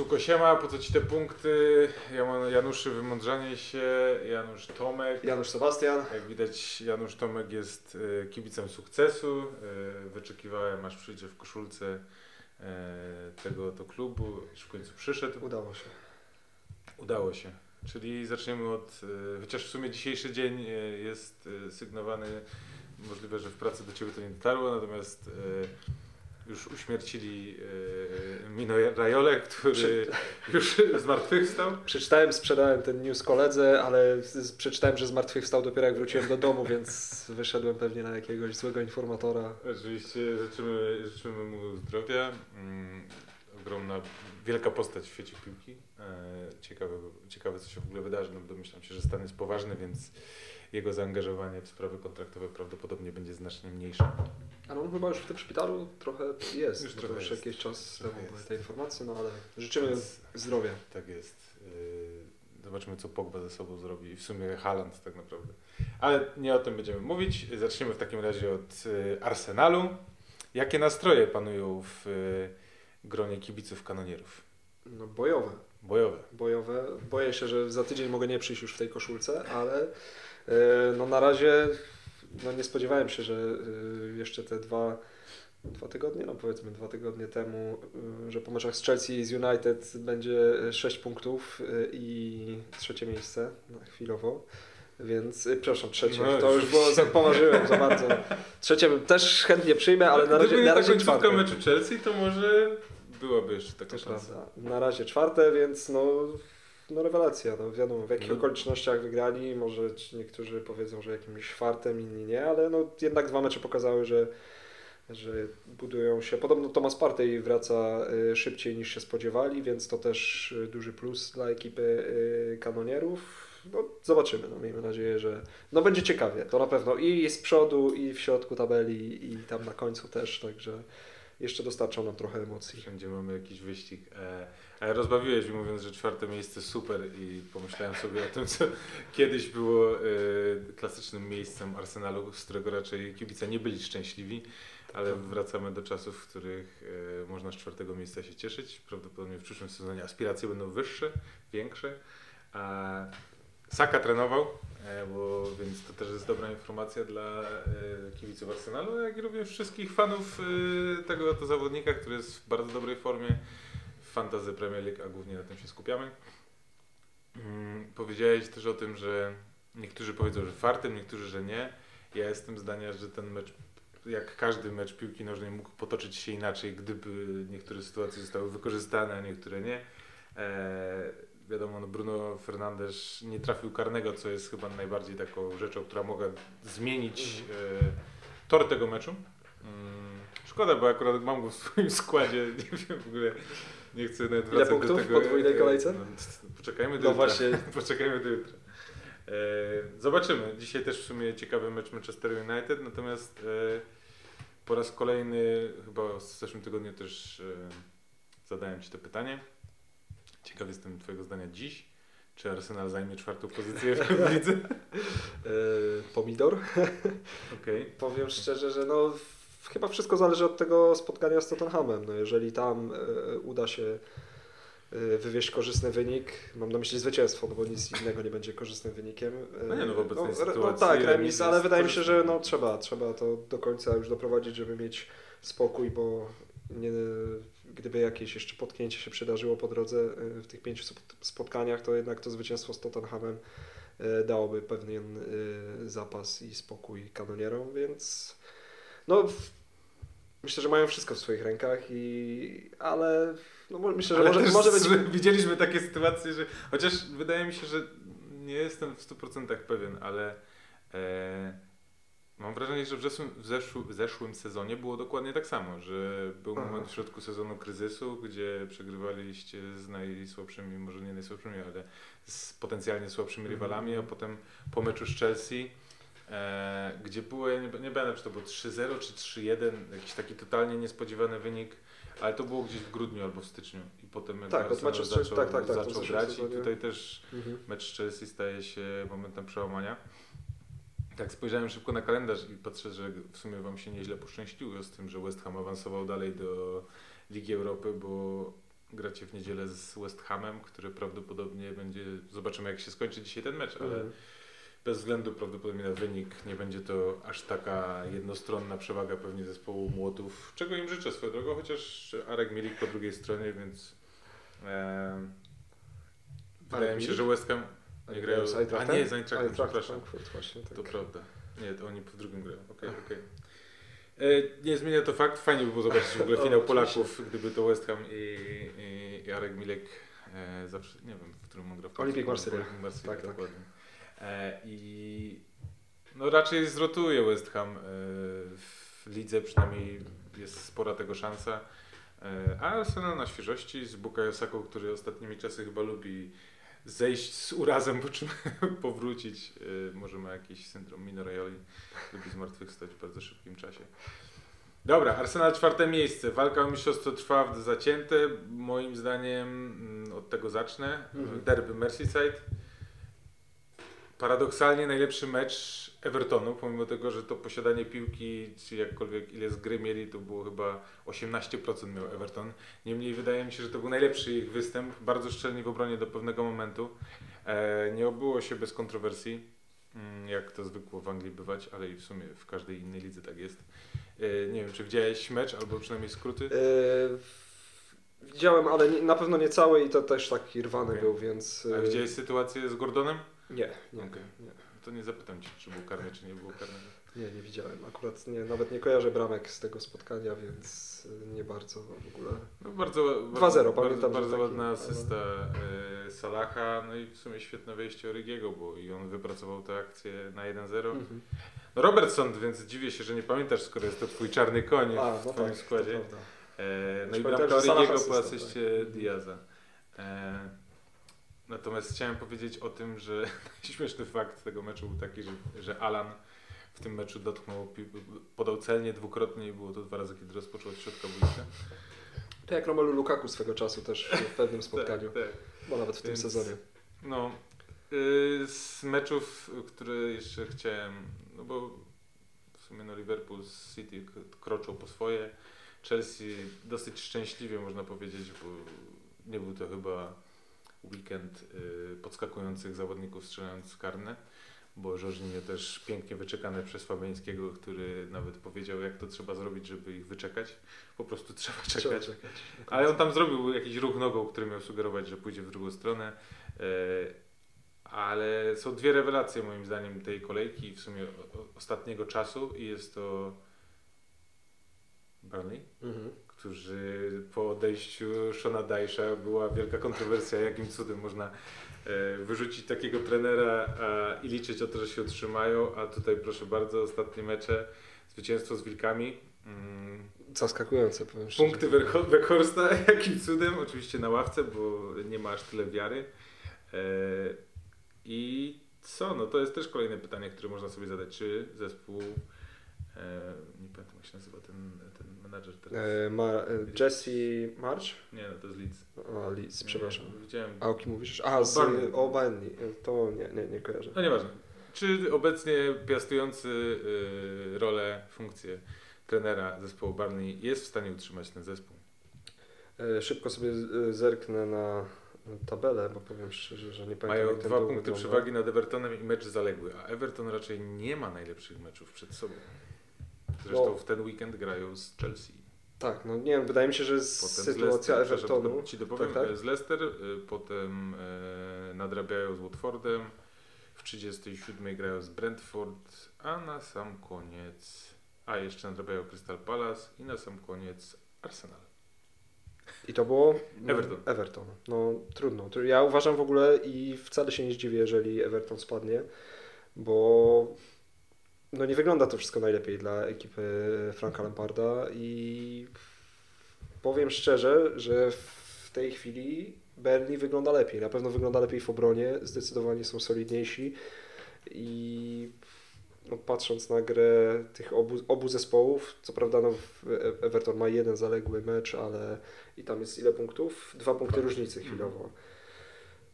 Pszczółko siema, po co ci te punkty? Januszy Wymądrzanie się, Janusz Tomek. Janusz Sebastian. Jak widać Janusz Tomek jest e, kibicem sukcesu. E, Wyczekiwałem aż przyjdzie w koszulce e, tego to klubu, już w końcu przyszedł. Udało się. Udało się. Czyli zaczniemy od, chociaż w sumie dzisiejszy dzień jest sygnowany, możliwe, że w pracy do Ciebie to nie dotarło, natomiast już uśmiercili e, Mino Rajole, który Przy- już zmartwychwstał. Przeczytałem, sprzedałem ten news koledze, ale przeczytałem, że zmartwychwstał dopiero jak wróciłem do domu, więc wyszedłem pewnie na jakiegoś złego informatora. Oczywiście życzymy, życzymy mu zdrowia. Mm, ogromna, wielka postać w świecie piłki. E, ciekawe, ciekawe, co się w ogóle wydarzy. No, domyślam się, że stan jest poważny, więc jego zaangażowanie w sprawy kontraktowe prawdopodobnie będzie znacznie mniejsze. Ale on chyba już w tym szpitalu trochę jest. Już trochę już jest. jakiś czas Trochę temu były te informacje, no ale życzymy Więc- zdrowia. Tak jest. Yy, Zobaczymy, co Pogba ze sobą zrobi w sumie Haaland tak naprawdę. Ale nie o tym będziemy mówić. Zaczniemy w takim razie od yy, Arsenalu. Jakie nastroje panują w yy, gronie kibiców kanonierów? No bojowe. Bojowe. bojowe. Boję się, że za tydzień mogę nie przyjść już w tej koszulce, ale no na razie no nie spodziewałem się, że e, jeszcze te dwa, dwa tygodnie, no powiedzmy dwa tygodnie temu, e, że po meczach z Chelsea i z United będzie 6 punktów e, i trzecie miejsce na chwilowo. Więc, e, przepraszam, trzecie, No to już. było, za, pomarzyłem za bardzo. Trzecie też chętnie przyjmę, ale na razie, Gdyby na razie czwarte. meczu Chelsea, to może byłaby jeszcze taka szansa. prawda. Na razie czwarte, więc no, no rewelacja. No wiadomo, w jakich No. okolicznościach wygrali. Może niektórzy powiedzą, że jakimś czwartym, inni nie, ale no jednak dwa mecze pokazały, że, że budują się. Podobno Thomas Partey wraca y, szybciej niż się spodziewali, więc to też y, duży plus dla ekipy y, kanonierów. No, zobaczymy, no, miejmy nadzieję, że no, będzie ciekawie, to na pewno i z przodu, i w środku tabeli, i tam na końcu też, także jeszcze dostarczą nam trochę emocji. Wszędzie mamy jakiś wyścig. E, rozbawiłeś mi mówiąc, że czwarte miejsce super i pomyślałem sobie o tym, co kiedyś było e, klasycznym miejscem Arsenalu, z którego raczej kibice nie byli szczęśliwi, ale wracamy do czasów, w których e, można z czwartego miejsca się cieszyć. Prawdopodobnie w przyszłym sezonie aspiracje będą wyższe, większe. A Saka trenował, e, bo, więc to też jest dobra informacja dla e, kibiców Arsenalu, jak i również wszystkich fanów e, tego to zawodnika, który jest w bardzo dobrej formie fantasy Premier League, a głównie na tym się skupiamy. Mm, Powiedziałeś też o tym, że niektórzy powiedzą, że fartem, niektórzy, że nie. Ja jestem zdania, że ten mecz, jak każdy mecz piłki nożnej mógł potoczyć się inaczej, gdyby niektóre sytuacje zostały wykorzystane, a niektóre nie. E, wiadomo, no Bruno Fernandes nie trafił karnego, co jest chyba najbardziej taką rzeczą, która mogła zmienić e, tor tego meczu. Mm, szkoda, bo akurat mam go w swoim składzie, nie wiem w ogóle, nie chcę nawet Ile wracać punktów do tego. podwójnej kolejce? No, poczekajmy do No jutra. właśnie. Poczekajmy do jutra. E, zobaczymy. Dzisiaj też w sumie ciekawy mecz Manchester United, natomiast e, po raz kolejny, chyba w zeszłym tygodniu też e, zadałem Ci to pytanie. Ciekaw jestem Twojego zdania dziś. Czy Arsenal zajmie czwartą pozycję w lidze? Pomidor. Okej. Powiem szczerze, że no, chyba wszystko zależy od tego spotkania z Tottenhamem. No, jeżeli tam e, uda się e, wywieźć korzystny wynik, mam na myśli zwycięstwo, no bo nic innego nie będzie korzystnym wynikiem. E, No nie, no w obecnej re- sytuacji No tak, remis ale wydaje mi się, że no, trzeba, trzeba to do końca już doprowadzić, żeby mieć spokój, bo nie, gdyby jakieś jeszcze potknięcie się przydarzyło po drodze w tych pięciu spot- spotkaniach, to jednak to zwycięstwo z Tottenhamem dałoby pewien zapas i spokój kanonierom, więc no myślę, że mają wszystko w swoich rękach i ale no, myślę, że Ale może, może być Widzieliśmy takie sytuacje, że chociaż wydaje mi się, że nie jestem w 100% pewien, ale e, mam wrażenie, że w zeszłym, w, zeszłym, w zeszłym sezonie było dokładnie tak samo, że był Aha. moment w środku sezonu kryzysu, gdzie przegrywaliście z najsłabszymi, może nie najsłabszymi, ale z potencjalnie słabszymi Mhm. rywalami, a potem po meczu z Chelsea E, gdzie było, ja nie, nie pamiętam czy to było 3-0 czy 3-1, jakiś taki totalnie niespodziewany wynik, ale to było gdzieś w grudniu albo w styczniu i potem jak Tak, Arsenal zaczął, tak, tak, tak, zaczął grać sezonie. i tutaj też Mhm. mecz Chelsea staje się momentem przełamania. Tak spojrzałem szybko na kalendarz i patrzę, że w sumie Wam się nieźle poszczęściło z tym, że West Ham awansował dalej do Ligi Europy, bo gracie w niedzielę z West Hamem, który prawdopodobnie będzie, zobaczymy jak się skończy dzisiaj ten mecz, ale Mhm. Bez względu prawdopodobnie na wynik nie będzie to aż taka jednostronna przewaga pewnie zespołu Młotów, czego im życzę swoją drogą, chociaż Arek Milik po drugiej stronie, więc e, wydaje mi się, że West Ham nie grają, z a nie, z Eintrachtem, Eintracht przepraszam. Właśnie, tak. To prawda. Nie, to oni po drugim grają. Okej, okej. E, Nie zmienia to fakt. Fajnie by było zobaczyć w ogóle finał. Polaków, gdyby to West Ham i, i, i Arek Milek e, zawsze, nie wiem, w którym on gra. Olympique Marseille, Tak, tak. dokładnie. E, I no raczej zrotuje West Ham e, w lidze, przynajmniej jest spora tego szansa. E, a Arsenal na świeżości z Bukayo Saką, który ostatnimi czasy chyba lubi zejść z urazem, po czym powrócić. E, może ma jakiś syndrom Minorajoli, lubi zmartwychwstać w bardzo szybkim czasie. Dobra, Arsenal czwarte miejsce. Walka o mistrzostwo trwa w zacięte. Moim zdaniem mm, od tego zacznę. Mhm. Derby Merseyside. Paradoksalnie najlepszy mecz Evertonu, pomimo tego, że to posiadanie piłki, czy jakkolwiek ile z gry mieli, to było chyba 18% miał Everton. Niemniej wydaje mi się, że to był najlepszy ich występ, bardzo szczelnie w obronie do pewnego momentu. E, nie obyło się bez kontrowersji, mm, jak to zwykło w Anglii bywać, ale i w sumie w każdej innej lidze tak jest. E, nie wiem, czy widziałeś mecz, albo przynajmniej skróty? E, Widziałem, ale na pewno nie cały i to też taki rwany Okej. był, więc... A widziałeś sytuację z Gordonem? Nie, nie, Okej. nie, To nie zapytam Cię, czy był karny, czy nie był karny. nie, nie widziałem. Akurat nie, nawet nie kojarzę bramek z tego spotkania, więc nie bardzo w ogóle. No bardzo, 2-0, bardzo, pamiętam, bardzo ładna ale- asysta e, Salaha, no i w sumie świetne wejście Origiego, bo i on wypracował tę akcję na 1-0. Mhm. No Robertson, więc dziwię się, że nie pamiętasz, skoro jest to twój czarny koń A, w no twoim tak, składzie. E, no Już i bramka Origiego po asyście tak. Diaza. E, natomiast chciałem powiedzieć o tym, że śmieszny fakt tego meczu był taki, że, że Alan w tym meczu dotknął, podał celnie dwukrotnie i było to dwa razy, kiedy rozpoczął od środka boiska. To jak Romelu Lukaku swego czasu też w pewnym spotkaniu, Tak, tak. bo nawet w tym Więc- sezonie. No, y, z meczów, które jeszcze chciałem, no bo w sumie no Liverpool z City kroczą po swoje. Chelsea dosyć szczęśliwie można powiedzieć, bo nie był to chyba weekend y, podskakujących zawodników strzelając karne, bo Jorginho też pięknie wyczekane przez Fabiańskiego, który nawet powiedział jak to trzeba zrobić, żeby ich wyczekać. Po prostu trzeba czekać. Trzeba czekać. Ale on tam zrobił jakiś ruch nogą, który miał sugerować, że pójdzie w drugą stronę. E, Ale są dwie rewelacje moim zdaniem tej kolejki w sumie ostatniego czasu i jest to Burnley, Mhm. Którzy po odejściu Shona Dajsza była wielka kontrowersja, jakim cudem można e, wyrzucić takiego trenera i liczyć o to, że się utrzymają, a tutaj proszę bardzo, ostatnie mecze, zwycięstwo z Wilkami. Mm, Zaskakujące, powiem. Punkty Weghorsta, jakim cudem, oczywiście na ławce, bo nie ma aż tyle wiary. E, I co, no to jest też kolejne pytanie, które można sobie zadać, czy zespół, e, nie pamiętam jak się nazywa ten menadżer teraz, E, ma, e, Jesse March? nie no to jest Leeds. A, Leeds, przepraszam. Nie, widziałem, A o kim mówisz? A, z o Burnley. E, To nie, nie, nie kojarzę. no nieważne. Czy obecnie piastujący y, rolę, funkcję trenera zespołu Barney jest w stanie utrzymać ten zespół? E, Szybko sobie z- zerknę na tabelę, bo powiem szczerze, że nie pamiętam Mają dwa punkty wygląda. przewagi nad Evertonem i mecz zaległy, a Everton raczej nie ma najlepszych meczów przed sobą. Zresztą No. w ten weekend grają z Chelsea. Tak, no nie wiem, wydaje mi się, że z Potem sytuacja Leicester, Evertonu... Ci dopowiem, Tak, tak? z Leicester, y, potem y, nadrabiają z Watfordem, w 37 grają z Brentford, a na sam koniec, a jeszcze nadrabiają Crystal Palace i na sam koniec Arsenal. I to było... no, Everton. Everton. No trudno. Ja uważam w ogóle i wcale się nie zdziwię, jeżeli Everton spadnie, bo no nie wygląda to wszystko najlepiej dla ekipy Franka Lamparda i powiem szczerze, że w tej chwili Burnley wygląda lepiej. Na pewno wygląda lepiej w obronie, zdecydowanie są solidniejsi i no, patrząc na grę tych obu, obu zespołów, co prawda no, w- Everton ma jeden zaległy mecz, ale i tam jest ile punktów? Dwa punkty różnicy chwilowo.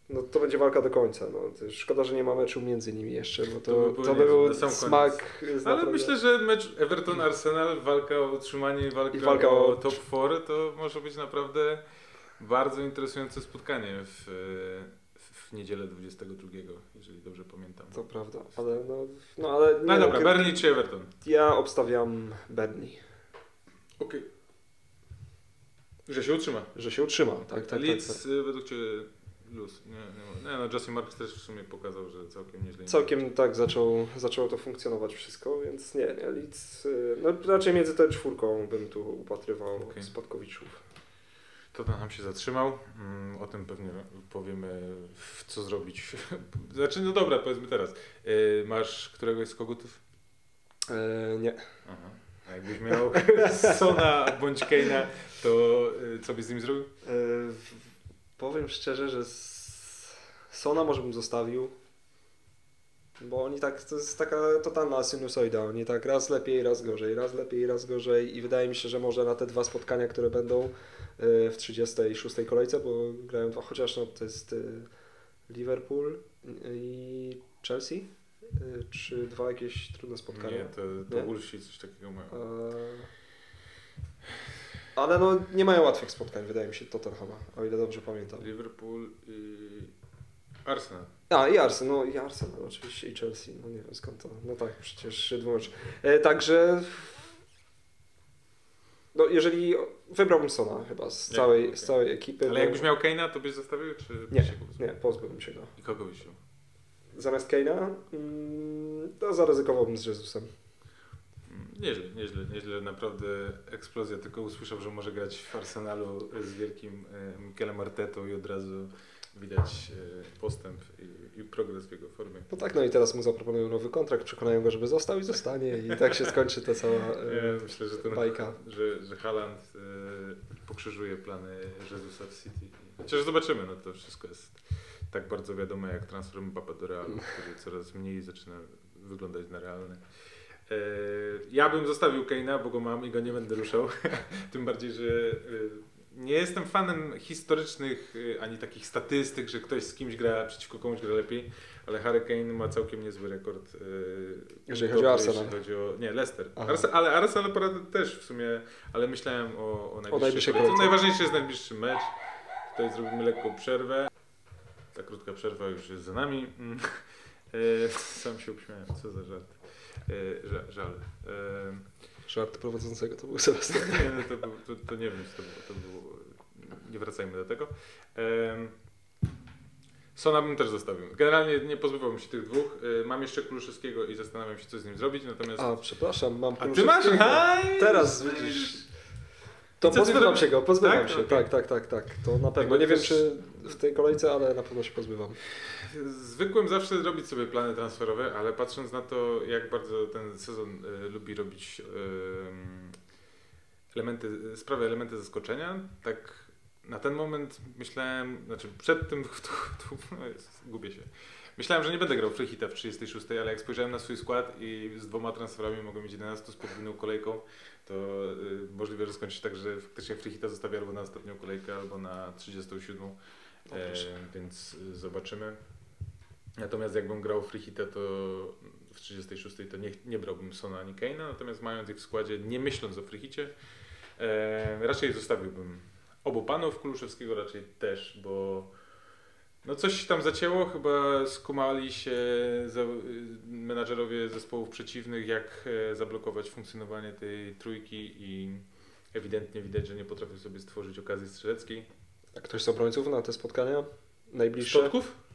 No to będzie walka do końca. No. Szkoda, że nie ma meczu między nimi jeszcze, bo To to, by to, by był smak. Ale naprawdę- myślę, że mecz Everton-Arsenal, walka o utrzymanie i walka, I walka o o- top 4 to może być naprawdę bardzo interesujące spotkanie w, w niedzielę 22, jeżeli dobrze pamiętam. To prawda, ale no, no ale No nie, dobra, gry- Burnley czy Everton? Ja obstawiam Burnley, Okej. Że się utrzyma. że się utrzyma. Tak, tak, tak, tak. y, według Ciebie luz. Nie, nie, nie no, Jesse Marks też w sumie pokazał, że całkiem nieźle. Całkiem tak zaczął, zaczęło to funkcjonować wszystko, więc nie, nie, Leeds, y, no raczej między tą czwórką bym tu upatrywał Okej. Spadkowiczów. Tottenham się zatrzymał. Mm, O tym pewnie powiemy, w co zrobić. Znaczy, no dobra, powiedzmy teraz. Y, Masz któregoś z kogutów? E, nie. Aha. A jakbyś miał Sona bądź Kane'a, to y, co byś z nim zrobił? E, powiem szczerze, że Sona może bym zostawił, bo oni tak, to jest taka totalna sinusoida, oni tak raz lepiej, raz gorzej, raz lepiej, raz gorzej i wydaje mi się, że może na te dwa spotkania, które będą e, w 36 kolejce, bo grają dwa, chociaż no, to jest e, Liverpool i Chelsea, E, czy dwa jakieś trudne spotkania. Nie, to, to? Wolsi coś takiego mają. E, Ale no nie mają łatwych spotkań, wydaje mi się, Tottenhama, o ile dobrze pamiętam. Liverpool i Arsenal. A, i Arsenal, no i Arsenal oczywiście, i Chelsea, no nie wiem skąd to, no tak, przecież dwumecz. E, także, no jeżeli, wybrałbym Sona chyba z Nie, całej, okej. z całej ekipy. Ale bo- jakbyś miał Kane'a, to byś zostawił, czy byś Nie, się nie, pozbyłbym się go. I kogo byś wziął? Zamiast Kane'a, mm, to zaryzykowałbym z Jezusem. Nieźle, nieźle, nieźle, naprawdę eksplozja. Tylko usłyszał, że może grać w Arsenalu z wielkim e, Mikelem Artetą i od razu widać e, postęp i, i progres w jego formie. No tak, no i teraz mu zaproponują nowy kontrakt, przekonają go, żeby został i zostanie i tak się skończy ta cała e, Ja myślę, że ten, bajka. że, że Haaland e, pokrzyżuje plany Jezusa w City. Chociaż zobaczymy, no to wszystko jest tak bardzo wiadome jak transfer Mbappé do Realu, który coraz mniej zaczyna wyglądać na realny. E, Ja bym zostawił Kane'a, bo go mam i go nie będę ruszał. Tym bardziej, że e, nie jestem fanem historycznych e, ani takich statystyk, że ktoś z kimś gra przeciwko komuś gra lepiej, ale Harry Kane ma całkiem niezły rekord. Jeżeli chodzi o Arsenal. Jeśli chodzi o, nie, Leicester. Aha. Arse, ale Arsenal też w sumie, ale myślałem o, o kolejce. kolejce. Najważniejszy jest najbliższy mecz. Tutaj zrobimy lekką przerwę. Ta krótka przerwa już jest za nami. Mm. Sam się uśmiałem, co za żart. E, ża- Żal. E, Żart prowadzącego to był Sebastian. nie, no to, był, to, to nie wiem, to to było. Nie wracajmy do tego. Sona bym też zostawił. Generalnie nie pozbywałbym się tych dwóch. E, Mam jeszcze Kuluszewskiego i zastanawiam się, co z nim zrobić. Natomiast. A, przepraszam, mam A ty masz? Teraz widzisz. To pozbywam się go, pozbywam Tak? się. Okej. Tak, tak, tak, tak. To na pewno. Jakby Nie wiem czy w tej kolejce, ale na pewno się pozbywam. Zwykłem zawsze robić sobie plany transferowe, ale patrząc na to, jak bardzo ten sezon e, lubi robić em, elementy, sprawy elementy zaskoczenia, tak na ten moment myślałem, znaczy przed tym, tu, tu, no jest, gubię się. Myślałem, że nie będę grał Freehita w 36, ale jak spojrzałem na swój skład i z dwoma transferami mogę mieć 11 z podwójną kolejką, to y, możliwe, że skończy się tak, że faktycznie Freehita zostawię albo na ostatnią kolejkę, albo na 37. O, E, więc y, zobaczymy. Natomiast jakbym grał Freehita, to w 36 to nie, nie brałbym Sona ani Kane'a, natomiast mając ich w składzie, nie myśląc o Freehicie, e, raczej zostawiłbym obu panów, Kuluszewskiego raczej też, bo no coś się tam zacięło, chyba skumali się menadżerowie zespołów przeciwnych, jak e, zablokować funkcjonowanie tej trójki i ewidentnie widać, że nie potrafią sobie stworzyć okazji strzeleckiej. A ktoś z obrońców na te spotkania? Najbliższe? Środków?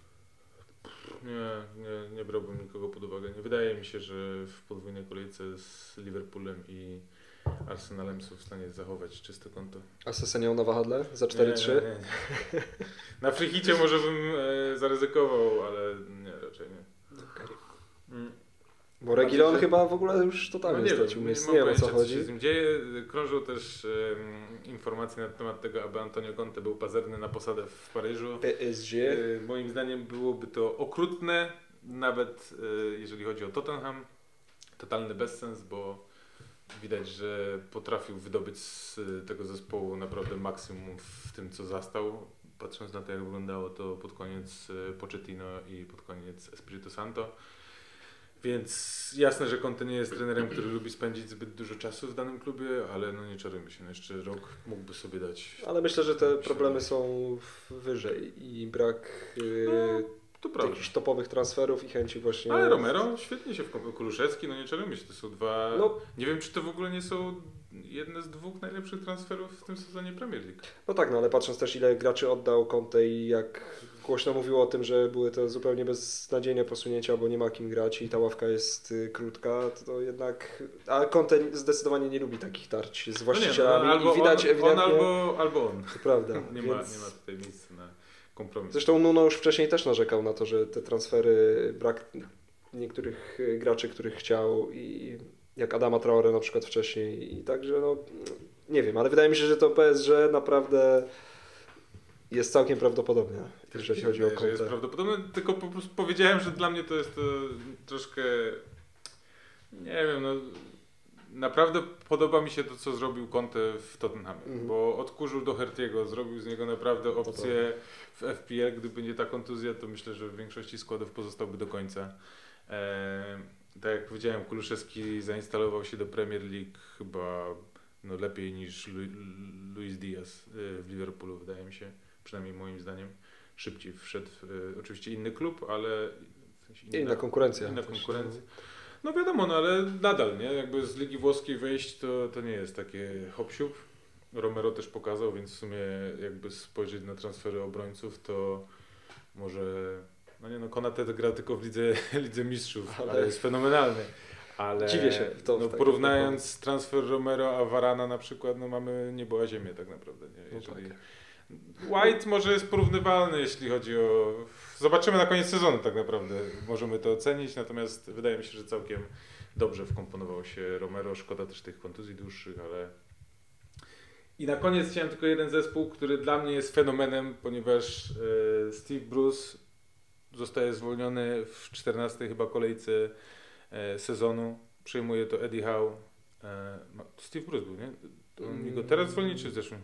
Nie, nie, nie brałbym nikogo pod uwagę. Nie wydaje mi się, że w podwójnej kolejce z Liverpoolem i Arsenalem są w stanie zachować czyste konto. A Sesenią na wahadle za Nie, 4-3? nie, nie. Na frichicie może bym e, zaryzykował, ale nie, raczej nie. Okej. Mm. Bo Regilon Znaczy, chyba w ogóle już No totalnie nie wiem, stracił nie miejsce. Nie wiem o co pojęcia, co się chodzi. z nim dzieje. Krążą też em, informacje na temat tego, aby Antonio Conte był pazerny na posadę w Paryżu. PSG. E, Moim zdaniem byłoby to okrutne, nawet e, jeżeli chodzi o Tottenham. Totalny bezsens, bo widać, że potrafił wydobyć z e, tego zespołu naprawdę maksimum w tym, co zastał. Patrząc na to, jak wyglądało to pod koniec e, Pochettino i pod koniec Espirito Santo. Więc jasne, że Conte nie jest trenerem, który lubi spędzić zbyt dużo czasu w danym klubie, ale no nie czarujmy się, no jeszcze rok mógłby sobie dać. Ale myślę, że te problemy są wyżej i brak yy, No, To prawda. jakichś topowych transferów i chęci właśnie... Ale Romero świetnie się wkopał. Kuluszewski, no nie czarujmy się, to są dwa... No, Nie wiem, czy to w ogóle nie są jedne z dwóch najlepszych transferów w tym sezonie Premier League. no tak, no ale patrząc też ile graczy oddał Conte i jak głośno mówiło o tym, że były to zupełnie beznadziejne posunięcia, bo nie ma kim grać i ta ławka jest y, krótka, to, jednak... A Conte zdecydowanie nie lubi takich tarć z No nie, właścicielami no, albo i widać on, ewidentnie... On albo, albo on. To prawda. Nie ma, więc- nie ma tutaj miejsca na kompromis. Zresztą Nuno już wcześniej też narzekał na to, że te transfery, brak niektórych y, graczy, których chciał i jak Adama Traore na przykład wcześniej i także no nie wiem, ale wydaje mi się, że to PSG naprawdę jest całkiem prawdopodobne, jeżeli chodzi o że jest Conte. prawdopodobne, tylko po prostu powiedziałem, że dla mnie to jest to troszkę nie wiem, no naprawdę podoba mi się to, co zrobił Conte w Tottenhamie, Mhm. bo odkurzył do Hertiego, zrobił z niego naprawdę opcję w FPL, gdyby nie ta kontuzja, to myślę, że w większości składów pozostałby do końca. E, tak jak powiedziałem, Kuluszewski zainstalował się do Premier League chyba no, lepiej niż Lu Luis Diaz y, w Liverpoolu, wydaje mi się, przynajmniej moim zdaniem. Szybciej wszedł, y, oczywiście inny klub, ale w sensie I inna konkurencja. inna konkurencja. No wiadomo, no ale nadal, nie? Jakby z Ligi Włoskiej wejść to, to nie jest takie hop siup. Romero też pokazał, więc w sumie jakby spojrzeć na transfery obrońców, to może, no nie no, Konate gra tylko w Lidze, Lidze Mistrzów, ale, Ale- jest fenomenalny. Ale Dziwię się w to, no, takim porównując transfer Romero a Varana na przykład, no mamy niebo a ziemię tak naprawdę. Nie? No Jeżeli... tak. White może jest porównywalny, jeśli chodzi o. Zobaczymy na koniec sezonu, tak naprawdę. Możemy to ocenić, natomiast wydaje mi się, że całkiem dobrze wkomponował się Romero. Szkoda też tych kontuzji dłuższych, ale. I na koniec chciałem tylko jeden zespół, który dla mnie jest fenomenem, ponieważ e, Steve Bruce zostaje zwolniony w 14 chyba kolejce e, sezonu. Przejmuje to Eddie Howe. E, Steve Bruce był, nie? To Oni go teraz zwolnili czy w zeszłym?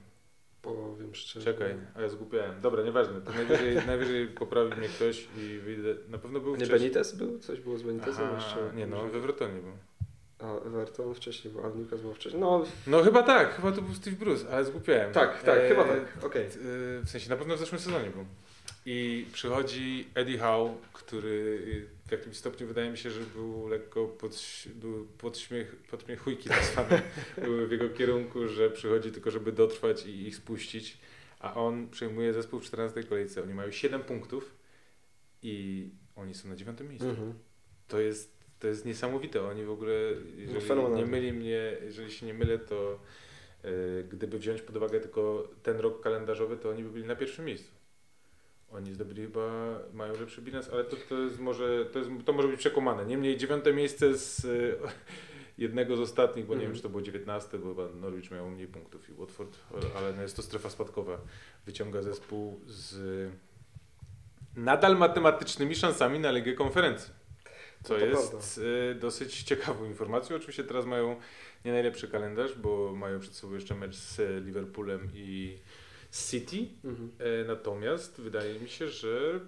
Powiem szczerze. Czekaj, a ja zgubiałem. Dobra, nieważne. To najwyżej, najwyżej poprawi mnie ktoś i wyjdę. Na pewno był Nie wcześniej. Benitez był? Coś było z Benitezem Aha, jeszcze? nie no, we Wrotonie był. A Everton wcześniej był, a Newcastle był wcześniej. No No chyba tak, chyba to był Steve Bruce, ale zgubiałem. tak, tak, E, chyba tak. Okej. e, W sensie, na pewno w zeszłym sezonie był. I przychodzi Eddie Howe, który w jakimś stopniu wydaje mi się, że był lekko pod, był podśmiech, podśmiechujki nazwane były w jego kierunku, że przychodzi tylko, żeby dotrwać i ich spuścić, a on przejmuje zespół w 14 kolejce. Oni mają 7 punktów i oni są na dziewiątym miejscu. Mhm. To jest, to jest niesamowite. Oni w ogóle, jeżeli fenomenalne. nie myli mnie, jeżeli się nie mylę, to e, gdyby wziąć pod uwagę tylko ten rok kalendarzowy, to oni by byli na pierwszym miejscu. Oni zdobyli chyba, mają lepszy bilans, ale to, to jest może, to, jest, to może być przekłamane. Niemniej dziewiąte miejsce z e, jednego z ostatnich, bo nie Mhm. wiem, czy to było 19, bo chyba Norwich miał mniej punktów i Watford, ale no jest to strefa spadkowa. Wyciąga zespół z nadal matematycznymi szansami na Ligę Konferencji. Co to jest prawda. y, dosyć ciekawą informacją. Oczywiście teraz mają nie najlepszy kalendarz, bo mają przed sobą jeszcze mecz z Liverpoolem i City. Mhm. E, Natomiast wydaje mi się, że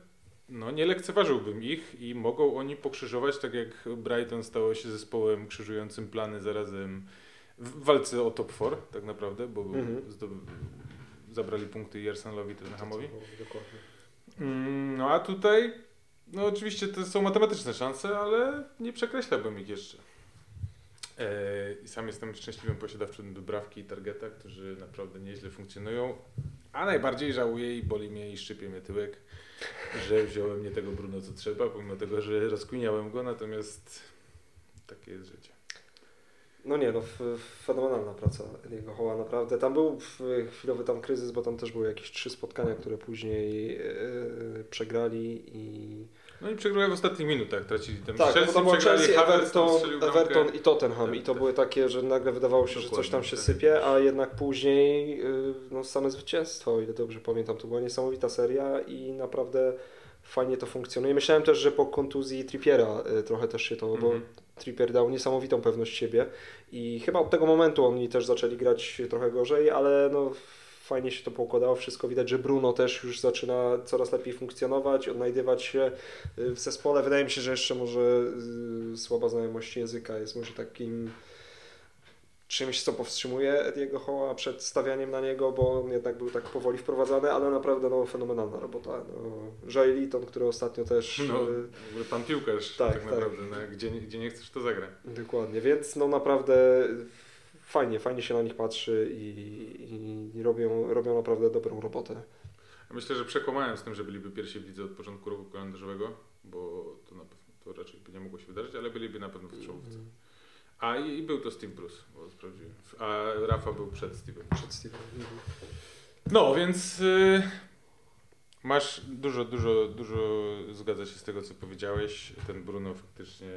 no, nie lekceważyłbym ich i mogą oni pokrzyżować, tak jak Brighton stało się zespołem krzyżującym plany zarazem w walce o top 4 tak naprawdę, bo Mhm. zabrali punkty i Arsenalowi i Tottenhamowi. Mm, No a tutaj, no oczywiście to są matematyczne szanse, ale nie przekreślałbym ich jeszcze. E, I sam jestem szczęśliwym posiadawcą Dubrawki i Targeta, którzy naprawdę nieźle funkcjonują. A najbardziej żałuję i boli mnie i szczypie mnie tyłek, że wziąłem nie tego Bruno co trzeba, pomimo tego, że rozkminiałem go, natomiast takie jest życie. No nie, no fenomenalna praca Ediego Hoła, naprawdę. Tam był chwilowy tam kryzys, bo tam też były jakieś trzy spotkania, które później e, przegrali i... No i przegrali w ostatnich minutach, tracili tam Tak, Chelsea, bo tam przegrali, Chelsea, Everton. Everton i Tottenham i to tak. były takie, że nagle wydawało się, że coś Dokładnie, tam się tak. sypie, a jednak później y, no, same zwycięstwo, o ile dobrze pamiętam, to była niesamowita seria i naprawdę fajnie to funkcjonuje. Myślałem też, że po kontuzji Trippiera trochę też się to, bo Mhm. Trippier dał niesamowitą pewność siebie i chyba od tego momentu oni też zaczęli grać trochę gorzej, ale no fajnie się to poukładało, wszystko widać, że Bruno też już zaczyna coraz lepiej funkcjonować, odnajdywać się y, w zespole. Wydaje mi się, że jeszcze może y, słaba znajomość języka jest może takim czymś, co powstrzymuje Ediego Hoła przed stawianiem na niego, bo on jednak był tak powoli wprowadzany, ale naprawdę no, fenomenalna robota. No, Joel Litton, który ostatnio też... No, y, w ogóle pan piłkarz Tak, tak, tak. naprawdę, no, gdzie, nie- gdzie nie chcesz to zagra. Dokładnie, więc no naprawdę fajnie, fajnie się na nich patrzy i, i robią, robią naprawdę dobrą robotę. Myślę, że przekłamałem z tym, że byliby pierwsi w lidze od początku roku kalendarzowego, bo to na pewno to raczej by nie mogło się wydarzyć, ale byliby na pewno w czołówce. A i, i był to Steve Bruce, bo sprawdziłem. A Rafa był przed Steve'em. Przed Steve'em. No, więc y, masz dużo, dużo, dużo zgadza się z tego, co powiedziałeś. Ten Bruno faktycznie,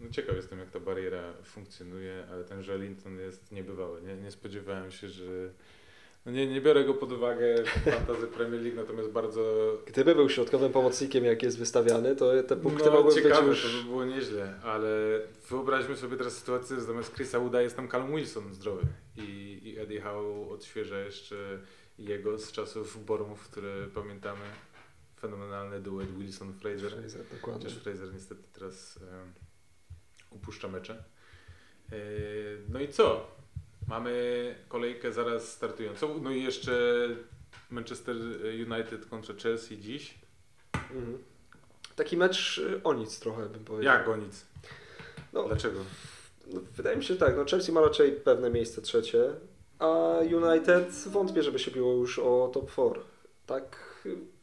no ciekaw jestem, jak ta bariera funkcjonuje, ale ten Joelinton jest niebywały. Nie, nie spodziewałem się, że... No nie, nie biorę go pod uwagę w Fantasy Premier League, natomiast bardzo Gdyby był środkowym pomocnikiem, jak jest wystawiany, to te punkty no, mogły być ciekawe, już... to by było nieźle, ale wyobraźmy sobie teraz sytuację, że zamiast Chrisa Wooda jest tam Callum Wilson zdrowy i, i Eddie Howe odświeża jeszcze jego z czasów Bormów, które pamiętamy. Fenomenalny duet Wilson-Fraser, Fraser, Dokładnie. chociaż Fraser niestety teraz em, upuszcza mecze. E, no i co? Mamy kolejkę zaraz startującą, no i jeszcze Manchester United kontra Chelsea dziś. Mhm. Taki mecz y, o nic trochę bym powiedział. Jak o nic? No, Dlaczego? no, wydaje mi się, że tak. No, Chelsea ma raczej pewne miejsce trzecie, a United wątpię, żeby się biło już o top 4. Tak,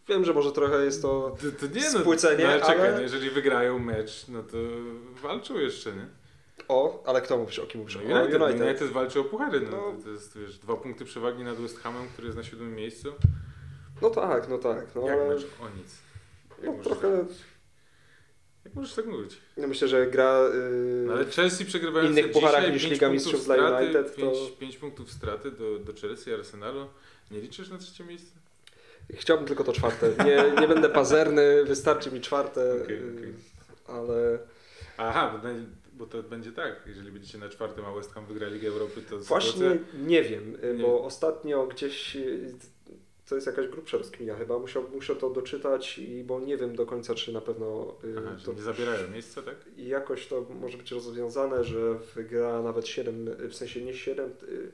wiem, że może trochę jest to... To, to nie Spłycenie, no, ale czekaj, ale- no jeżeli wygrają mecz, no to walczą jeszcze, nie? O, ale kto mówisz? O kim mówisz? No United, United. United. walczy o puchary, no, No. To, to jest wiesz, dwa punkty przewagi nad West Hamem, który jest na siódmym miejscu. No tak, no tak. No, Jak ale, mecz o nic? Jak, no, trochę... jak możesz tak mówić? Ja myślę, że gra... Yy, No, ale Chelsea przegrywając innych pucharach niż Liga Mistrzów dla United, to- pięć, pięć punktów straty do, do Chelsea i Arsenalu. Nie liczysz na trzecie miejsce? Chciałbym tylko to czwarte. Nie, nie będę pazerny, wystarczy mi czwarte, Okej, yy, okej. ale... Aha, bo, to będzie tak, jeżeli będziecie na czwartym, a West Ham wygra Ligę Europy, to Właśnie sytuacja... nie wiem, Nie. bo ostatnio gdzieś to jest jakaś grubsza rozkmina chyba, musiał, muszę to doczytać, i, bo nie wiem do końca, czy na pewno y, Aha, to nie zabierają miejsca, tak? i jakoś to może być rozwiązane, że gra nawet 7, w sensie nie 7, y,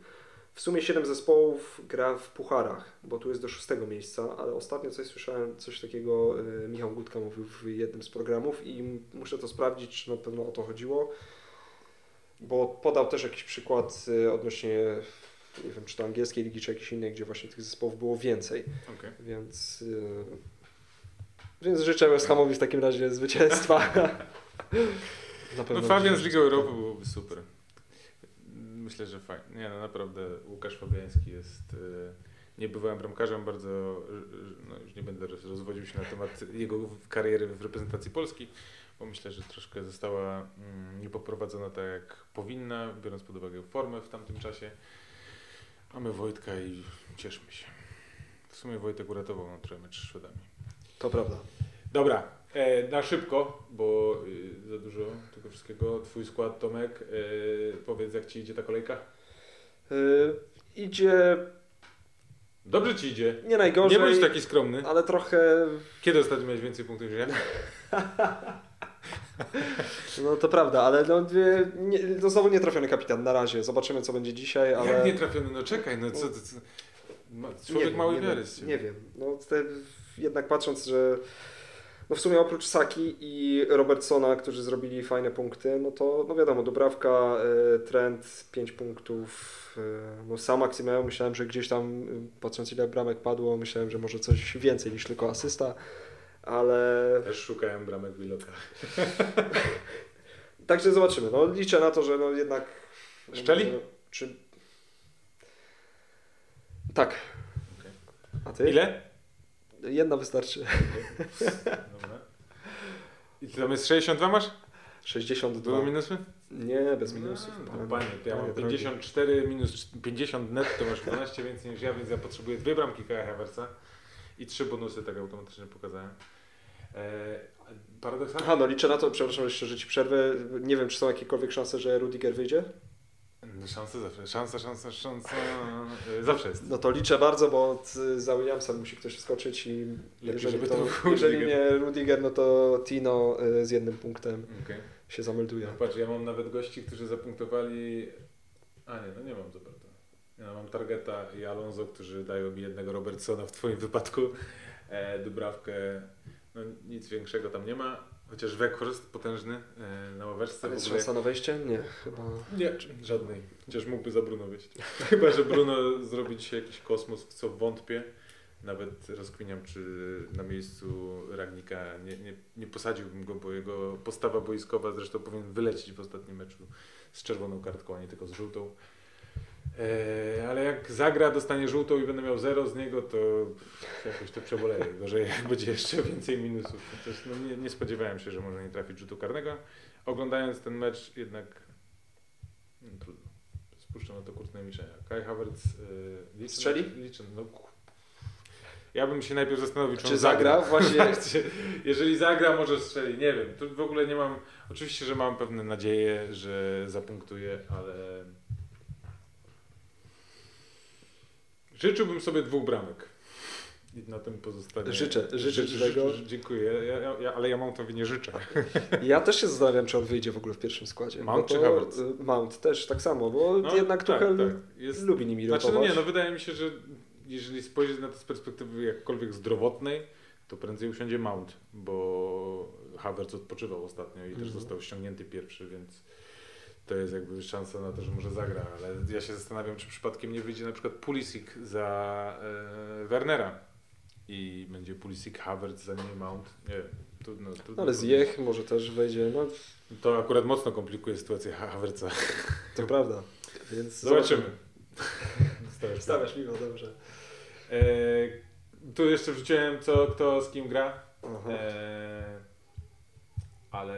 w sumie 7 zespołów gra w pucharach, bo tu jest do szóstego miejsca, ale ostatnio coś słyszałem, coś takiego y, Michał Gutka mówił w jednym z programów i muszę to sprawdzić, czy na pewno o to chodziło, bo podał też jakiś przykład y, odnośnie, nie wiem, czy to angielskiej ligi, czy jakiejś innej, gdzie właśnie tych zespołów było więcej, Okej. więc... y, Więc życzę West Hamowi w takim razie zwycięstwa. Na No życzę, Fabian z Ligą Europy byłoby super. Myślę, że fajnie. Nie, no naprawdę Łukasz Fabiański jest e, niebywałym bramkarzem, bardzo, e, e, no już nie będę roz- rozwodził się na temat jego kariery w reprezentacji Polski, bo myślę, że troszkę została mm, niepoprowadzona tak jak powinna, biorąc pod uwagę formę w tamtym czasie. Mamy Wojtka i cieszmy się. W sumie Wojtek uratował nam trochę mecz z Szwedami. To prawda. Dobra, e, na szybko, bo y, dużo tego wszystkiego. Twój skład, Tomek, e, powiedz jak Ci idzie ta kolejka? Y, idzie Dobrze Ci idzie. nie najgorzej, Nie bądź taki skromny. ale trochę, Kiedy ostatnio miałeś więcej punktów niż ja? no to prawda, ale no, nie, no znowu nietrafiony kapitan na razie. Zobaczymy co będzie dzisiaj, ale... Jak nie trafiony? No czekaj, no co, co, człowiek wiem, małej nie wiary wiem. Nie wiem, no te, jednak patrząc, że no w sumie oprócz Saki i Robertsona, którzy zrobili fajne punkty, no to no wiadomo, Dubrawka, y, Trent 5 punktów, y, no sam Maksymeo myślałem, że gdzieś tam, y, patrząc ile bramek padło, myślałem, że może coś więcej niż tylko asysta, ale Też szukałem bramek Willoka. Także zobaczymy. No, liczę na to, że no jednak. Szczeli? no, Czy... Tak. Okej. A ty? Ile? Jedna wystarczy. Dobra. I ty tam jest 62 masz? 62. Były minusy? Nie, bez minusów. No, Panie- panie, to ja mam panie drogi. 54 minus 50 net, to masz 12 więcej niż ja, więc ja potrzebuję dwie bramki Kaja Havertza i trzy bonusy tak automatycznie pokazałem. Eee, paradoksalnie... Aha, no liczę na to, przepraszam jeszcze, że ci przerwę. Nie wiem, czy są jakiekolwiek szanse, że Rudiger wyjdzie? No szansa zawsze, szansa, szansa, szansa, y, zawsze jest. No to liczę bardzo, bo z- za Williamsem musi ktoś wskoczyć i jeżeli, żeby to, jeżeli Rudiger. nie Rudiger, no to Tino y, z jednym punktem Okej. się zamelduje. No patrz, ja mam nawet gości, którzy zapunktowali, a nie, no nie mam Roberta. Ja mam Targeta i Alonso, którzy dają mi jednego Robertsona w twoim wypadku, e, Dubrawkę, no nic większego tam nie ma, chociaż Weghorst potężny e, na ławeczce Ale jest ogóle. szansa na wejście? Nie, chyba. Nie, żadnej. Chociaż mógłby za Bruno wyjść. Chyba, że Bruno zrobi dzisiaj jakiś kosmos, w co wątpię. Nawet rozkminiam, czy na miejscu Ragnika nie, nie, nie posadziłbym go, bo jego postawa boiskowa zresztą powinien wylecieć w ostatnim meczu z czerwoną kartką, a nie tylko z żółtą. Eee, ale jak zagra, dostanie żółtą i będę miał zero z niego, to jakoś to przeboleję. Gorzej jak będzie jeszcze więcej minusów. Chociaż no nie, nie spodziewałem się, że może nie trafić rzutu karnego. Oglądając ten mecz jednak no, trudno. Spuszczam na to kurtne milczenia. Kai Havertz yy, Strzeli? Liczę, no, ja bym się najpierw zastanowił, czy, Czy on zagra? Właśnie. Jeżeli zagra, może strzeli. Nie wiem. Tu w ogóle nie mam. Oczywiście, że mam pewne nadzieje, że zapunktuje, ale. Życzyłbym sobie dwóch bramek. I na tym pozostanie. Życzę, życzę Ży- tego. Dziękuję, ja, ja, ja, ale ja Mountowi nie życzę. Ja też się zastanawiam, czy on wyjdzie w ogóle w pierwszym składzie. Mount czy Havertz? y, Mount też tak samo, bo No, jednak tak, Tuchel tak. Jest, lubi nimi Znaczy, rotować. no nie, no wydaje mi się, że jeżeli spojrzeć na to z perspektywy jakkolwiek zdrowotnej, to prędzej usiądzie Mount, bo Havertz odpoczywał ostatnio i też Mhm. został ściągnięty pierwszy, więc to jest jakby szansa na to, że może zagra, ale ja się zastanawiam, czy przypadkiem nie wyjdzie na przykład Pulisic za e, Wernera i będzie Pulisic, Havertz, za nim Mount, nie wiem, trudno, trudno No, ale. Zjech może też wejdzie, no To akurat mocno komplikuje sytuację Ha- Havertza. to prawda. Więc Zobaczymy. Stawiasz Stawiasz miło, dobrze. E, tu jeszcze wrzuciłem, co, kto z kim gra. E, ale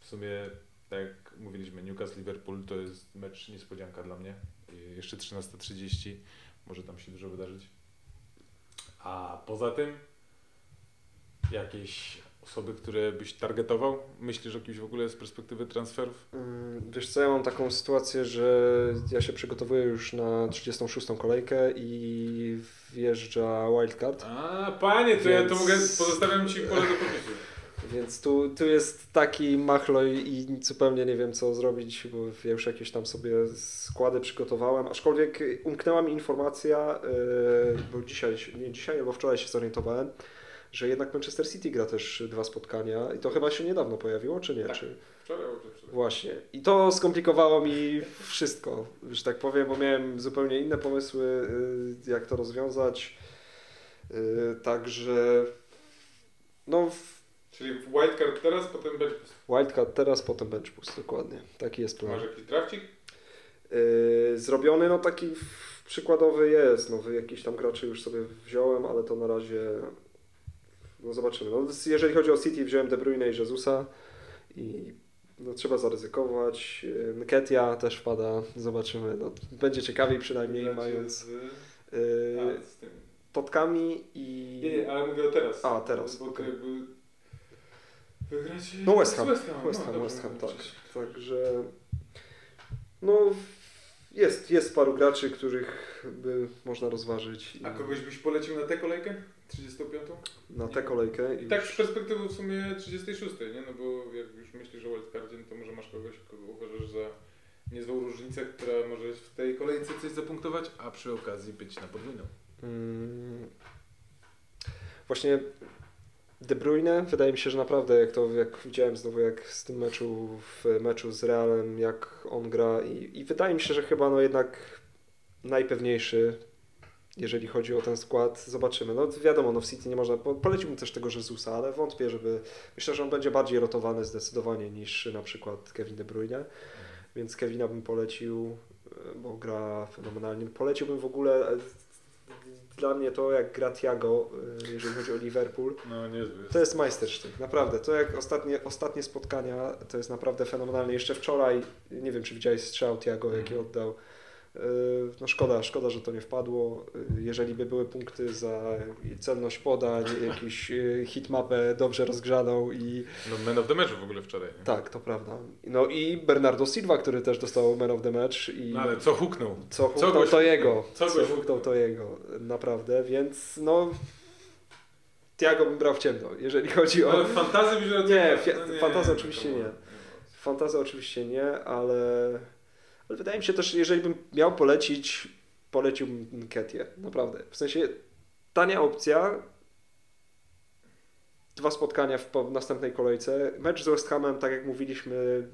w sumie, tak mówiliśmy, Newcastle-Liverpool to jest mecz niespodzianka dla mnie. Jeszcze 13.30, może tam się dużo wydarzyć. A poza tym, jakieś osoby, które byś targetował? Myślisz o kimś w ogóle z perspektywy transferów? Mm, Wiesz co, ja mam taką sytuację, że ja się przygotowuję już na 36. kolejkę i wjeżdża wildcard, A, panie, to ja to Więc- mogę, pozostawiam Ci pole do popisu. Więc tu, tu jest taki machloj i zupełnie nie wiem co zrobić, bo ja już jakieś tam sobie składy przygotowałem, aczkolwiek umknęła mi informacja, yy, bo dzisiaj, nie dzisiaj, albo wczoraj się zorientowałem, że jednak Manchester City gra też dwa spotkania i to chyba się niedawno pojawiło, czy nie? Tak. Czy... Wczoraj. Właśnie. I to skomplikowało mi wszystko, że tak powiem, bo miałem zupełnie inne pomysły, y, jak to rozwiązać. Y, Także no Czyli wildcard teraz, potem będzie wildcard teraz, potem bench boost, dokładnie. Taki jest plan. Masz jakiś drafcik? Y, Zrobiony, no taki przykładowy jest, no jakiś tam graczy już sobie wziąłem, ale to na razie no zobaczymy. No, jeżeli chodzi o City, wziąłem De Bruyne i Jezusa i no, trzeba zaryzykować. Y, Nketiah też wpada, zobaczymy. No, będzie ciekawiej przynajmniej mając Z... y, A, z tym. Totkami i... Nie, nie, ale mówię teraz. A, teraz, Bo jakby... Wygracie... No West Ham, West Ham, West no, Ham, dobrze, West Ham, tak. Także no jest, jest paru graczy, których by można rozważyć i A kogoś byś polecił na tę kolejkę? 35? na tę kolejkę. I tak z perspektywy w sumie 36, nie? No bo jak już myślisz o wildcardzie, no to może masz kogoś, kogo uważasz za niezłą różnicę, która może w tej kolejce coś zapunktować, a przy okazji być na podwójną. Mm. Właśnie De Bruyne, wydaje mi się, że naprawdę jak to, jak widziałem znowu jak z tym meczu, w meczu z Realem, jak on gra i, i wydaje mi się, że chyba no jednak najpewniejszy, jeżeli chodzi o ten skład, zobaczymy. No wiadomo, no w City nie można, po, poleciłbym też tego Jezusa, ale wątpię, żeby, myślę, że on będzie bardziej rotowany zdecydowanie niż na przykład Kevin De Bruyne, więc Kevina bym polecił, e, bo gra fenomenalnie. Poleciłbym w ogóle e, dla mnie to, jak gra Thiago, y, jeżeli chodzi o Liverpool, No to jest majstersztyk, naprawdę. To jak ostatnie, ostatnie spotkania, to jest naprawdę fenomenalne. Jeszcze wczoraj, nie wiem czy widziałeś strzał Thiago, jaki oddał, No szkoda, szkoda, że to nie wpadło. Jeżeli by były punkty za celność podań, jakiś e, hitmapę dobrze rozgrzaną i... No man of the match w ogóle wczoraj. Nie? Tak, to prawda. No i Bernardo Silva, który też dostał man of the match. I... No ale co huknął? Co huknął, to huknął? jego. Co Co huknął, to jego. Naprawdę, więc no... Tiago bym brał w ciemno, jeżeli chodzi o... Ale fantazy byś miał- Nie, no fantazy oczywiście nie. on. Fantazy oczywiście nie, ale, ale wydaje mi się też, jeżeli bym miał polecić, poleciłbym Nketię, naprawdę. W sensie tania opcja, dwa spotkania w po- następnej kolejce. Mecz z West Hamem, tak jak mówiliśmy,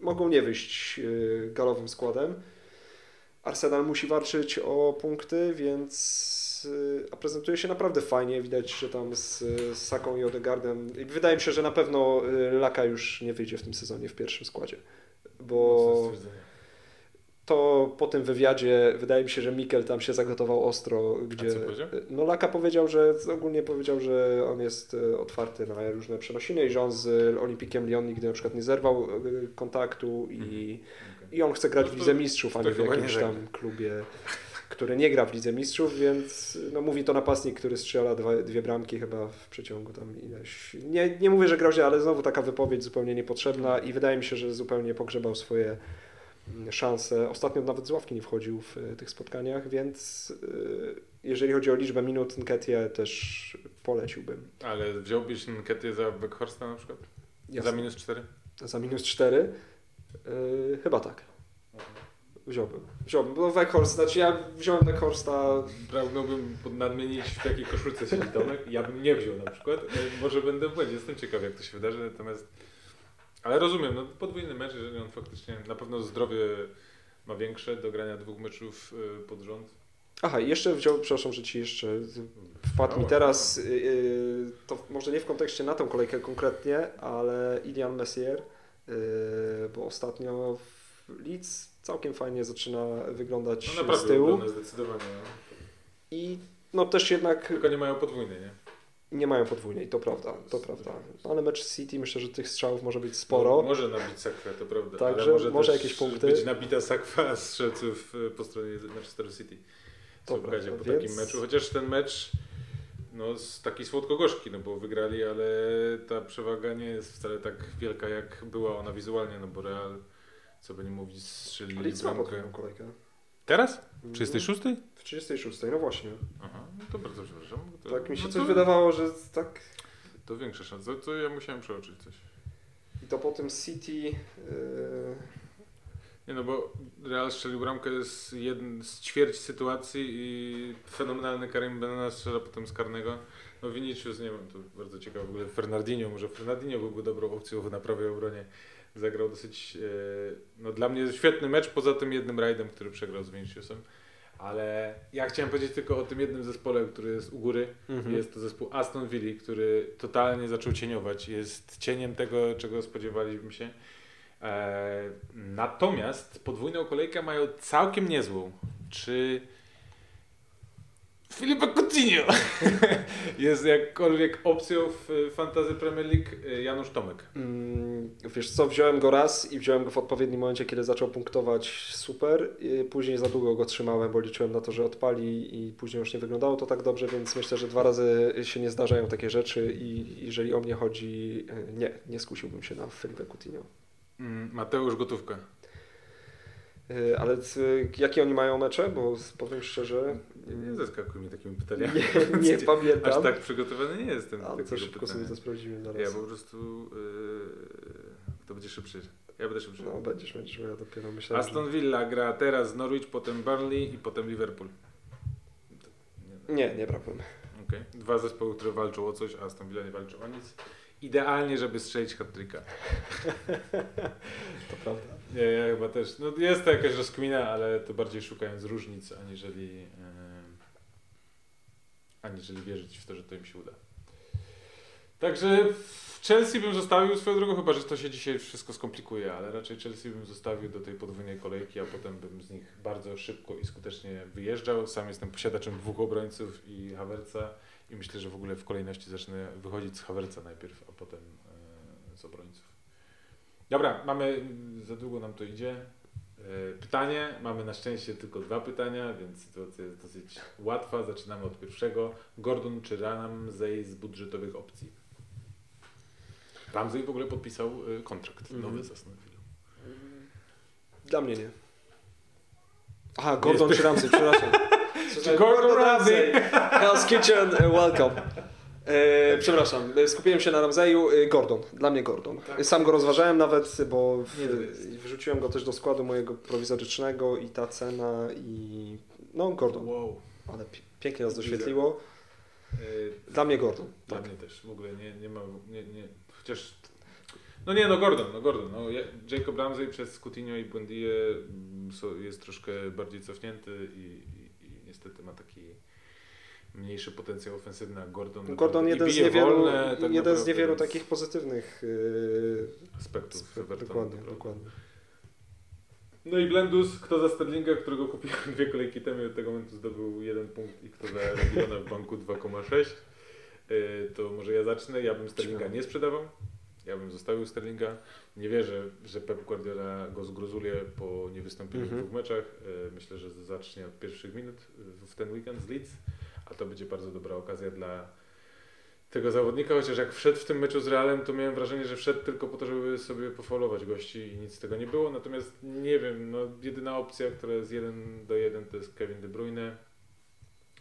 mogą nie wyjść yy, galowym składem. Arsenal musi walczyć o punkty, więc yy, a prezentuje się naprawdę fajnie. Widać, że tam z, Saką i Odegaardem. I wydaje mi się, że na pewno yy, Laka już nie wyjdzie w tym sezonie w pierwszym składzie. Bo to po tym wywiadzie wydaje mi się, że Mikel tam się zagotował ostro, gdzie. co powiedział? No Laka powiedział, że ogólnie powiedział, że on jest e, otwarty na różne przenosiny i że on z Olimpikiem Lyon nigdy na przykład nie zerwał e, kontaktu i, Okej. i on chce grać No w to- Lidze Mistrzów, a nie w jakimś tam klubie, który nie gra w Lidze Mistrzów, więc no mówi to napastnik, który strzela dwa, dwie bramki chyba w przeciągu tam ileś. Nie, nie mówię, że groźnie, ale znowu taka wypowiedź zupełnie niepotrzebna i wydaje mi się, że zupełnie pogrzebał swoje mm, szanse. Ostatnio nawet z ławki nie wchodził w e, tych spotkaniach, więc e, jeżeli chodzi o liczbę minut, Nketię też poleciłbym. Ale wziąłbyś Nketię za Beckhorsta na przykład? Jasne. Za minus 4? Za minus 4? chyba tak. Wziąłbym. Wziąłbym. Bo Weghorst, znaczy ja wziąłem Weghorsta. Pragnąłbym pod- nadmienić w jakiej koszulce siedzi Tomek. Ja bym nie wziął na przykład. Może będę w błędzie. Jestem ciekaw jak to się wydarzy. Natomiast... Ale rozumiem, no podwójny mecz, jeżeli on faktycznie na pewno zdrowie ma większe do grania dwóch meczów e, pod rząd. Aha, jeszcze wziął, przepraszam, że ci jeszcze wpadł mi Śmiało, teraz, yy, to może nie w kontekście na tą kolejkę konkretnie, ale Ilian Messier, yy, bo ostatnio w Leeds całkiem fajnie zaczyna wyglądać No z naprawdę tyłu zdecydowanie. No. i no też jednak Tylko nie mają podwójnej, nie? nie mają podwójnej, to prawda, to prawda. No, ale mecz City myślę, że tych strzałów może być No, sporo. może nabić sakwę, to prawda. Także ale może, może jakieś punkty. być nabita sakwa strzelców e, po stronie Manchester City. Co Dobra, po więc- takim meczu. Chociaż ten mecz no, taki słodko-gorzki, no bo wygrali, ale ta przewaga nie jest wcale tak wielka, jak była ona wizualnie, no bo Real, co by nie mówić, strzelili ma bramkę. podwójną kolejkę. Teraz? No, 36? W 36, no właśnie. Aha, no to bardzo przepraszam. To, Tak mi się no coś to, wydawało, że tak To większa szansa, to ja musiałem przeoczyć coś. I to potem City. Yy, Nie no, bo Real strzelił bramkę z, jedn, z ćwierć sytuacji i fenomenalny Karim Benana strzela potem z karnego. No Vinicius, nie wiem, to bardzo ciekawe w ogóle. Fernandinho, może Fernandinho byłby dobrą opcją na prawej obronie. Zagrał dosyć, e, no dla mnie świetny mecz, poza tym jednym rajdem, który przegrał z Viniciusem. Ale ja chciałem powiedzieć tylko o tym jednym zespole, który jest u góry. Mhm. Jest to zespół Aston Villa, który totalnie zaczął cieniować. Jest cieniem tego, czego spodziewaliśmy się. E, natomiast podwójną kolejkę mają całkiem niezłą. Czy Filipe Coutinho jest jakkolwiek opcją w Fantasy Premier League e, Janusz Tomek? Mm, Wiesz co, wziąłem go raz i wziąłem go w odpowiednim momencie, kiedy zaczął punktować super. I Później za długo go trzymałem, bo liczyłem na to, że odpali i później już nie wyglądało to tak dobrze, więc myślę, że dwa razy się nie zdarzają takie rzeczy i jeżeli o mnie chodzi, nie, nie skusiłbym się na Felipe Coutinho. Mm, Mateusz Gotówka. Ale jakie oni mają mecze? Bo powiem szczerze, Nie, nie zaskakuj mnie takimi pytaniami. nie, nie pamiętam. Aż tak przygotowany nie jestem. do Ale co takiego szybko pytania. sobie to sprawdzimy zaraz. Ja po prostu. Yy, to będzie szybszy. Ja będę szybszy. No będziesz, będziesz, bo ja dopiero myślałem, Aston Villa gra teraz Norwich, potem Burnley i potem Liverpool. że... Nie, nie brałbym. Okej. Dwa zespoły, które walczą o coś, a Aston Villa nie walczy o nic. Idealnie, żeby strzelić hat-tricka. To prawda. Nie, ja chyba też. No jest to jakaś rozkmina, ale to bardziej szukając różnic, aniżeli, aniżeli wierzyć w to, że to im się uda. Także w Chelsea bym zostawił swoją drogą, chyba że to się dzisiaj wszystko skomplikuje, ale raczej Chelsea bym zostawił do tej podwójnej kolejki, a potem bym z nich bardzo szybko i skutecznie wyjeżdżał. Sam jestem posiadaczem dwóch obrońców i Havertza i myślę, że w ogóle w kolejności zacznę wychodzić z Havertza najpierw, a potem yy, z obrońców. Dobra, mamy, za długo nam to idzie. E, Pytanie, mamy na szczęście tylko dwa pytania, więc sytuacja jest dosyć łatwa. Zaczynamy od pierwszego. Gordon czy Ramsey z budżetowych opcji? Ramsey w ogóle podpisał e, kontrakt nowy z Aston Villa. Dla mnie nie. Aha, Gordon czy Ramsey, przepraszam. Czy Gordon Ramsay? Hell's Kitchen, e, welcome. E, przepraszam, e, skupiłem się na Ramseyu. E, Gordon, dla mnie Gordon. Tak. Sam go rozważałem nawet, bo w, go też do składu mojego prowizorycznego i ta cena i no Gordon, Wow. ale pi- pięknie nas doświetliło. E, Dla mnie Gordon. Dla Tak. mnie też. W ogóle nie, nie ma, nie, nie, chociaż... No nie, no Gordon, no Gordon. No, ja- Jacob Ramsey przez Coutinho i Buendię mm, jest troszkę bardziej cofnięty i, i, i niestety ma taki mniejszy potencjał ofensywny jak Gordon. Gordon I jeden z bije niewielu, wolne, tak jeden z niewielu takich pozytywnych yy, aspektów Evertonu, dokładnie, dokładnie. No i Blendus, kto za Sterlinga, którego kupiłem dwie kolejki temu i od tego momentu zdobył jeden punkt i kto za Regiona w banku 2,6. Yy, To może ja zacznę. Ja bym Sterlinga nie sprzedawał. Ja bym zostawił Sterlinga. Nie wierzę, że Pep Guardiola go zgrozuluje po niewystąpieniu Mhm. w dwóch meczach. Yy, Myślę, że zacznie od pierwszych minut w ten weekend z Leeds, a to będzie bardzo dobra okazja dla tego zawodnika, chociaż jak wszedł w tym meczu z Realem, to miałem wrażenie, że wszedł tylko po to, żeby sobie pofaulować gości i nic z tego nie było. Natomiast nie wiem, no jedyna opcja, która jest jeden do jeden to jest Kevin De Bruyne,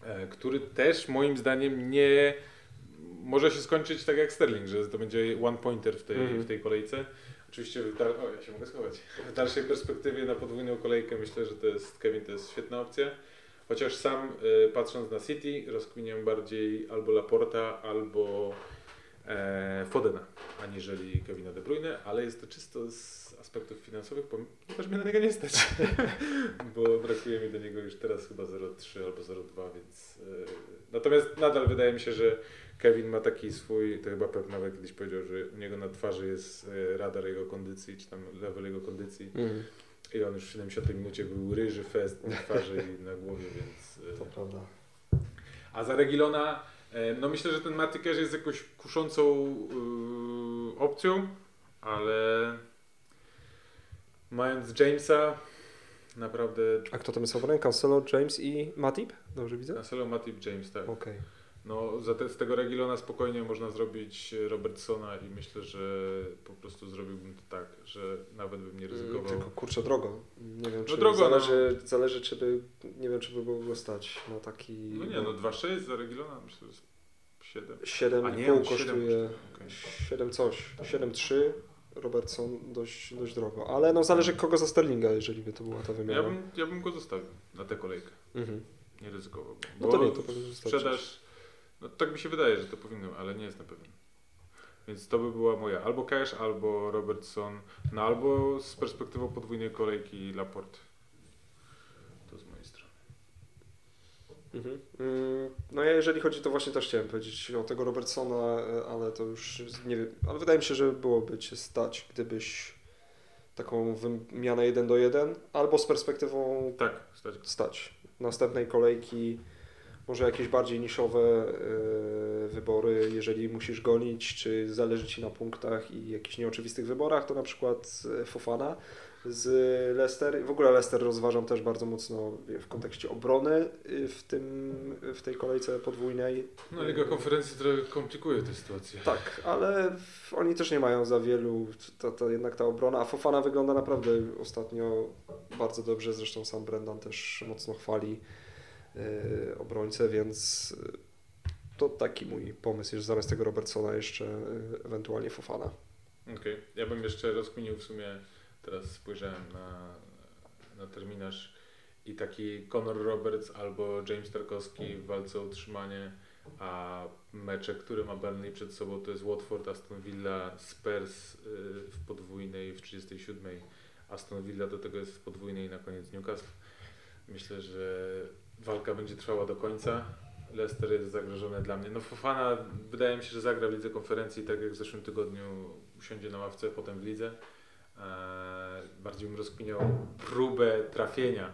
e, który też moim zdaniem nie może się skończyć tak jak Sterling, że to będzie one pointer w tej, Mhm. w tej kolejce. Oczywiście, w o ja się mogę schować. W dalszej perspektywie na podwójną kolejkę myślę, że to jest Kevin to jest świetna opcja. Chociaż sam y, patrząc na City rozkminiam bardziej albo Laporta, albo e, Fodena, aniżeli Kevina De Bruyne, ale jest to czysto z aspektów finansowych, ponieważ mnie na niego nie stać, bo brakuje mi do niego już teraz chyba 0,3 albo 0,2, więc e, natomiast nadal wydaje mi się, że Kevin ma taki swój, to chyba Pep nawet kiedyś powiedział, że u niego na twarzy jest e, radar jego kondycji, czy tam level jego kondycji. Mhm, i on już w 70 minucie był ryży fest na twarzy i na głowie, więc... to e, prawda. a za Regilona, e, no myślę, że ten Cash jest jakąś kuszącą yy, opcją, ale mając Jamesa, naprawdę A kto tam jest obrony? Cancelo, James i Matip? Dobrze widzę? Cancelo, Matip, James, tak. Okej. No te, z tego Regilona spokojnie można zrobić Robertsona i myślę, że po prostu zrobiłbym to tak, że nawet bym nie ryzykował. Mm, Tylko kurczę drogo. Nie wiem, czy drogo, zależy, zależy czy by, nie wiem, czy by było go stać na taki... No nie, no 2,6 za Regilona myślę, że 7. 7,5 A nie, on kosztuje... 7 okej. 7 coś, 7,3 Robertson dość, dość drogo, ale no zależy kogo za Sterlinga, jeżeli by to była ta wymiana. Ja bym, ja bym go zostawił na tę kolejkę. Mhm. Nie ryzykowałbym. No to nie, to powinno zostać. sprzedaż, no tak mi się wydaje, że to powinno, ale nie jestem pewien. Więc to by była moja albo Cash, albo Robertson, no albo z perspektywą podwójnej kolejki Laporte. To z mojej strony. Mhm. Mm, No ja jeżeli chodzi, to właśnie też chciałem powiedzieć o tego Robertsona, e, ale to już nie wiem, ale wydaje mi się, że byłoby Cię stać, gdybyś taką wymianę 1 do 1, albo z perspektywą Tak, stać. stać. Następnej kolejki może jakieś bardziej niszowe e, wybory, jeżeli musisz gonić, czy zależy Ci na punktach i jakichś nieoczywistych wyborach, to na przykład Fofana z Leicester. W ogóle Leicester rozważam też bardzo mocno w kontekście obrony e, w, tym, w tej kolejce podwójnej. No Liga Konferencji trochę komplikuje tę sytuację. Tak, ale oni też nie mają za wielu, to, to jednak ta obrona, a Fofana wygląda naprawdę ostatnio bardzo dobrze, zresztą sam Brendan też mocno chwali obrońcę, więc yy, to taki mój pomysł, że zamiast tego Robertsona jeszcze yy, ewentualnie Fofana. Okej, ja bym jeszcze rozkminił w sumie, teraz spojrzałem na, na terminarz i taki Conor Roberts albo James Tarkowski w walce o utrzymanie, a mecze, które ma Burnley przed sobą to jest Watford, Aston Villa, Spurs w podwójnej w 37, Aston Villa do tego jest w podwójnej na koniec Newcastle. Myślę, że walka będzie trwała do końca. Leicester jest zagrożone dla mnie. No Fofana wydaje mi się, że zagra w lidze konferencji, tak jak w zeszłym tygodniu usiądzie na ławce, potem w lidze. Eee, bardziej bym rozkminiał próbę trafienia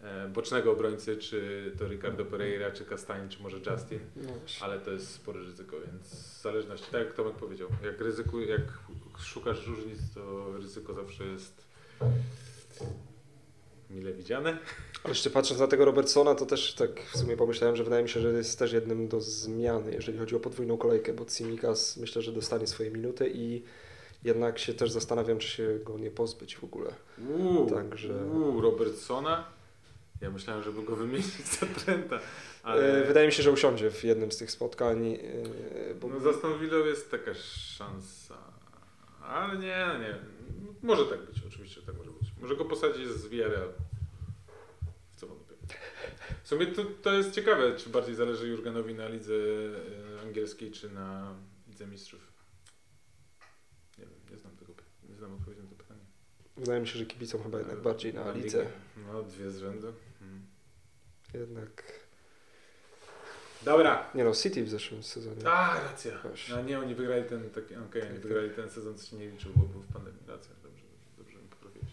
e, bocznego obrońcy, czy to Ricardo Pereira, czy Castagne, czy może Justin, No, ale to jest spore ryzyko, więc w zależności, tak jak Tomek powiedział, jak, ryzyku, jak szukasz różnic, to ryzyko zawsze jest mile widziane. Ale jeszcze patrząc na tego Robertsona, to też tak w sumie pomyślałem, że wydaje mi się, że jest też jednym do zmiany, jeżeli chodzi o podwójną kolejkę, bo Tsimikas myślę, że dostanie swoje minuty i jednak się też zastanawiam, czy się go nie pozbyć w ogóle. Uuu, Także- uuu, Robertsona. Ja myślałem, żeby go wymienić za Trenta, E, ale Wydaje mi się, że usiądzie w jednym z tych spotkań, e, bo no, za jest taka szansa. Ale nie, no nie. Może tak być, oczywiście tak może być. Może go posadzić z Villarreal. W co wątpię. W sumie to, to jest ciekawe, czy bardziej zależy Jurgenowi na lidze e, angielskiej, czy na lidze mistrzów. Nie wiem, nie znam tego, nie znam odpowiedzi na to pytanie. wydaje mi się, że kibicom chyba jednak bardziej na ligę. lidze. No, dwie z rzędu. Hmm. Jednak. Dobra. Nie no, City w zeszłym sezonie. A, racja. No nie, oni wygrali ten, taki, okej, oni Tak, wygrali ten sezon, co się nie liczył, bo był w pandemii. Racja, dobrze, dobrze mi poprawiłeś.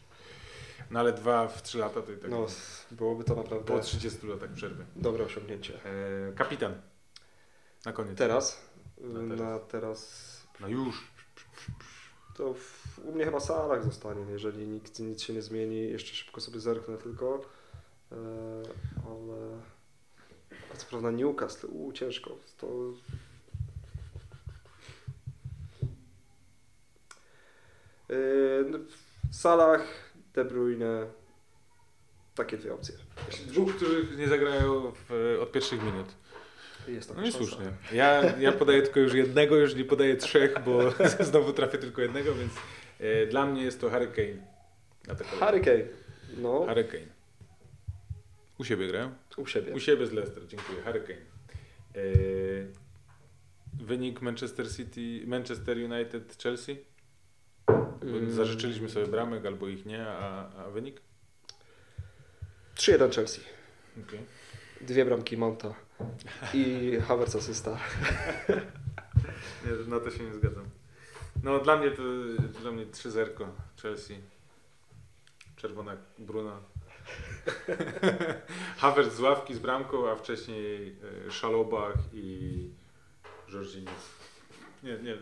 No ale dwa w trzy lata to i tak No, byłoby to naprawdę po 30 latach przerwy. dobre osiągnięcie. E, kapitan. Na koniec. Teraz? Na Na teraz. teraz. No już. To w, u mnie chyba Salah zostanie, jeżeli nikt, nic się nie zmieni. Jeszcze szybko sobie zerknę tylko. E, ale. A co prawda Newcastle, u ciężko. To. E, no, Salah, De Bruyne. Takie dwie opcje. Dwóch, których nie zagrają w, od pierwszych minut. Jest taka No i słusznie. Ja, ja podaję tylko już jednego, już nie podaję trzech, bo znowu trafię tylko jednego, więc e, dla mnie jest to Harry Kane. Na tę kolejkę. Harry Kane. No, Harry Kane. U siebie grają? u siebie. U siebie z Leicester, dziękuję. Harry Kane. E, wynik Manchester City, Manchester United, Chelsea? Bo Mm. Zażyczyliśmy sobie bramek albo ich nie, a, a wynik? 3-1 Chelsea. Okay. Dwie bramki Mounta i Havertz asysta. Nie, na to się nie zgadzam. No dla mnie to dla mnie 3-0 Chelsea. Czerwona Bruna. Havertz z ławki z bramką, a wcześniej e, Szalobach i Jorginho. Nie, nie,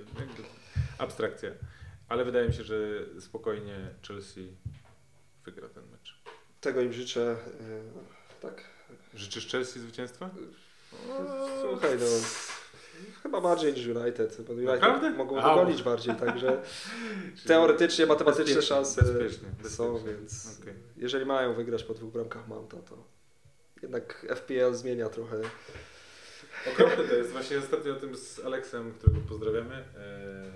abstrakcja. Ale wydaje mi się, że spokojnie Chelsea wygra ten mecz. Tego im życzę. e, Tak. Życzysz Chelsea zwycięstwa? Słuchaj, no. Chyba bardziej niż United, bo United Naprawdę? mogą A, dogonić bardziej, także teoretycznie matematycznie Bezpiecznie, szanse bezpiecznie, są, bezpiecznie. więc Okej. jeżeli mają wygrać po dwóch bramkach Mounta, to jednak FPL zmienia trochę. Okropne to jest. Właśnie ostatnio o tym z Aleksem, którego pozdrawiamy. Eee,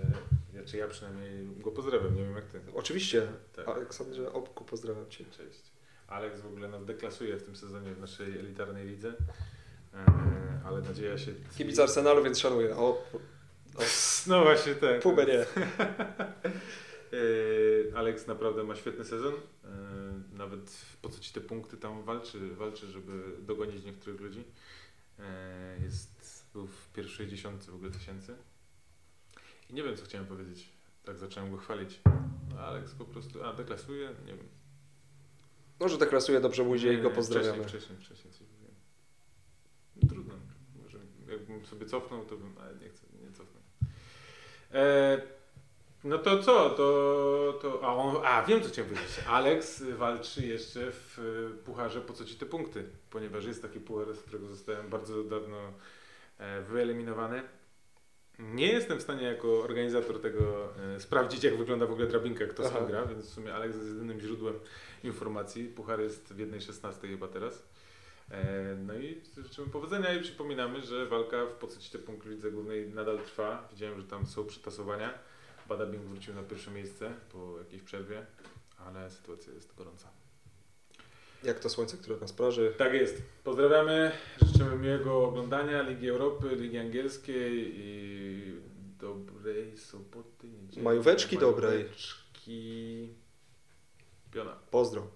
czy ja przynajmniej go pozdrawiam, nie wiem jak ty. Oczywiście, Tak. Aleksandrze Obku, pozdrawiam Cię. Cześć. Aleks w ogóle nas deklasuje w tym sezonie w naszej elitarnej lidze. Eee, ale nadzieja się... Kibic Arsenalu, więc szanuję. O, No właśnie tak. Pumę nie. Eee, Aleks naprawdę ma świetny sezon. Eee, nawet po co ci te punkty tam walczy, walczy żeby dogonić niektórych ludzi. Jest, był w pierwszej dziesiątce w ogóle tysięcy. I nie wiem co chciałem powiedzieć. Tak zacząłem go chwalić. No, po prostu, a deklasuje, nie wiem. Może deklasuje dobrze buzie i go pozdrawiamy. Wcześniej, wcześniej, wcześniej coś mówiłem. No, trudno. Może jakbym sobie cofnął, to bym, ale nie chcę, nie cofnę. E, no to co? To, to a, on, a, wiem co chciałem powiedzieć. Alex walczy jeszcze w e, pucharze po co ci te punkty, ponieważ jest taki puchar, z którego zostałem bardzo dawno e, wyeliminowany. Nie jestem w stanie jako organizator tego e, sprawdzić, jak wygląda w ogóle drabinka, kto Aha. gra, więc w sumie Alex jest jedynym źródłem informacji. Puchar jest w 1.16 chyba teraz. E, No i życzymy powodzenia i przypominamy, że walka w podstawie punkt w lidze głównej nadal trwa. Widziałem, że tam są przetasowania. Badabing wrócił na pierwsze miejsce po jakiejś przerwie, ale sytuacja jest gorąca. Jak to słońce, które nas praży. Tak jest. Pozdrawiamy, życzymy miłego oglądania Ligi Europy, Ligi Angielskiej i dobrej soboty, niedzieli. Majóweczki dobrej. Majóweczki. Piona. Pozdro.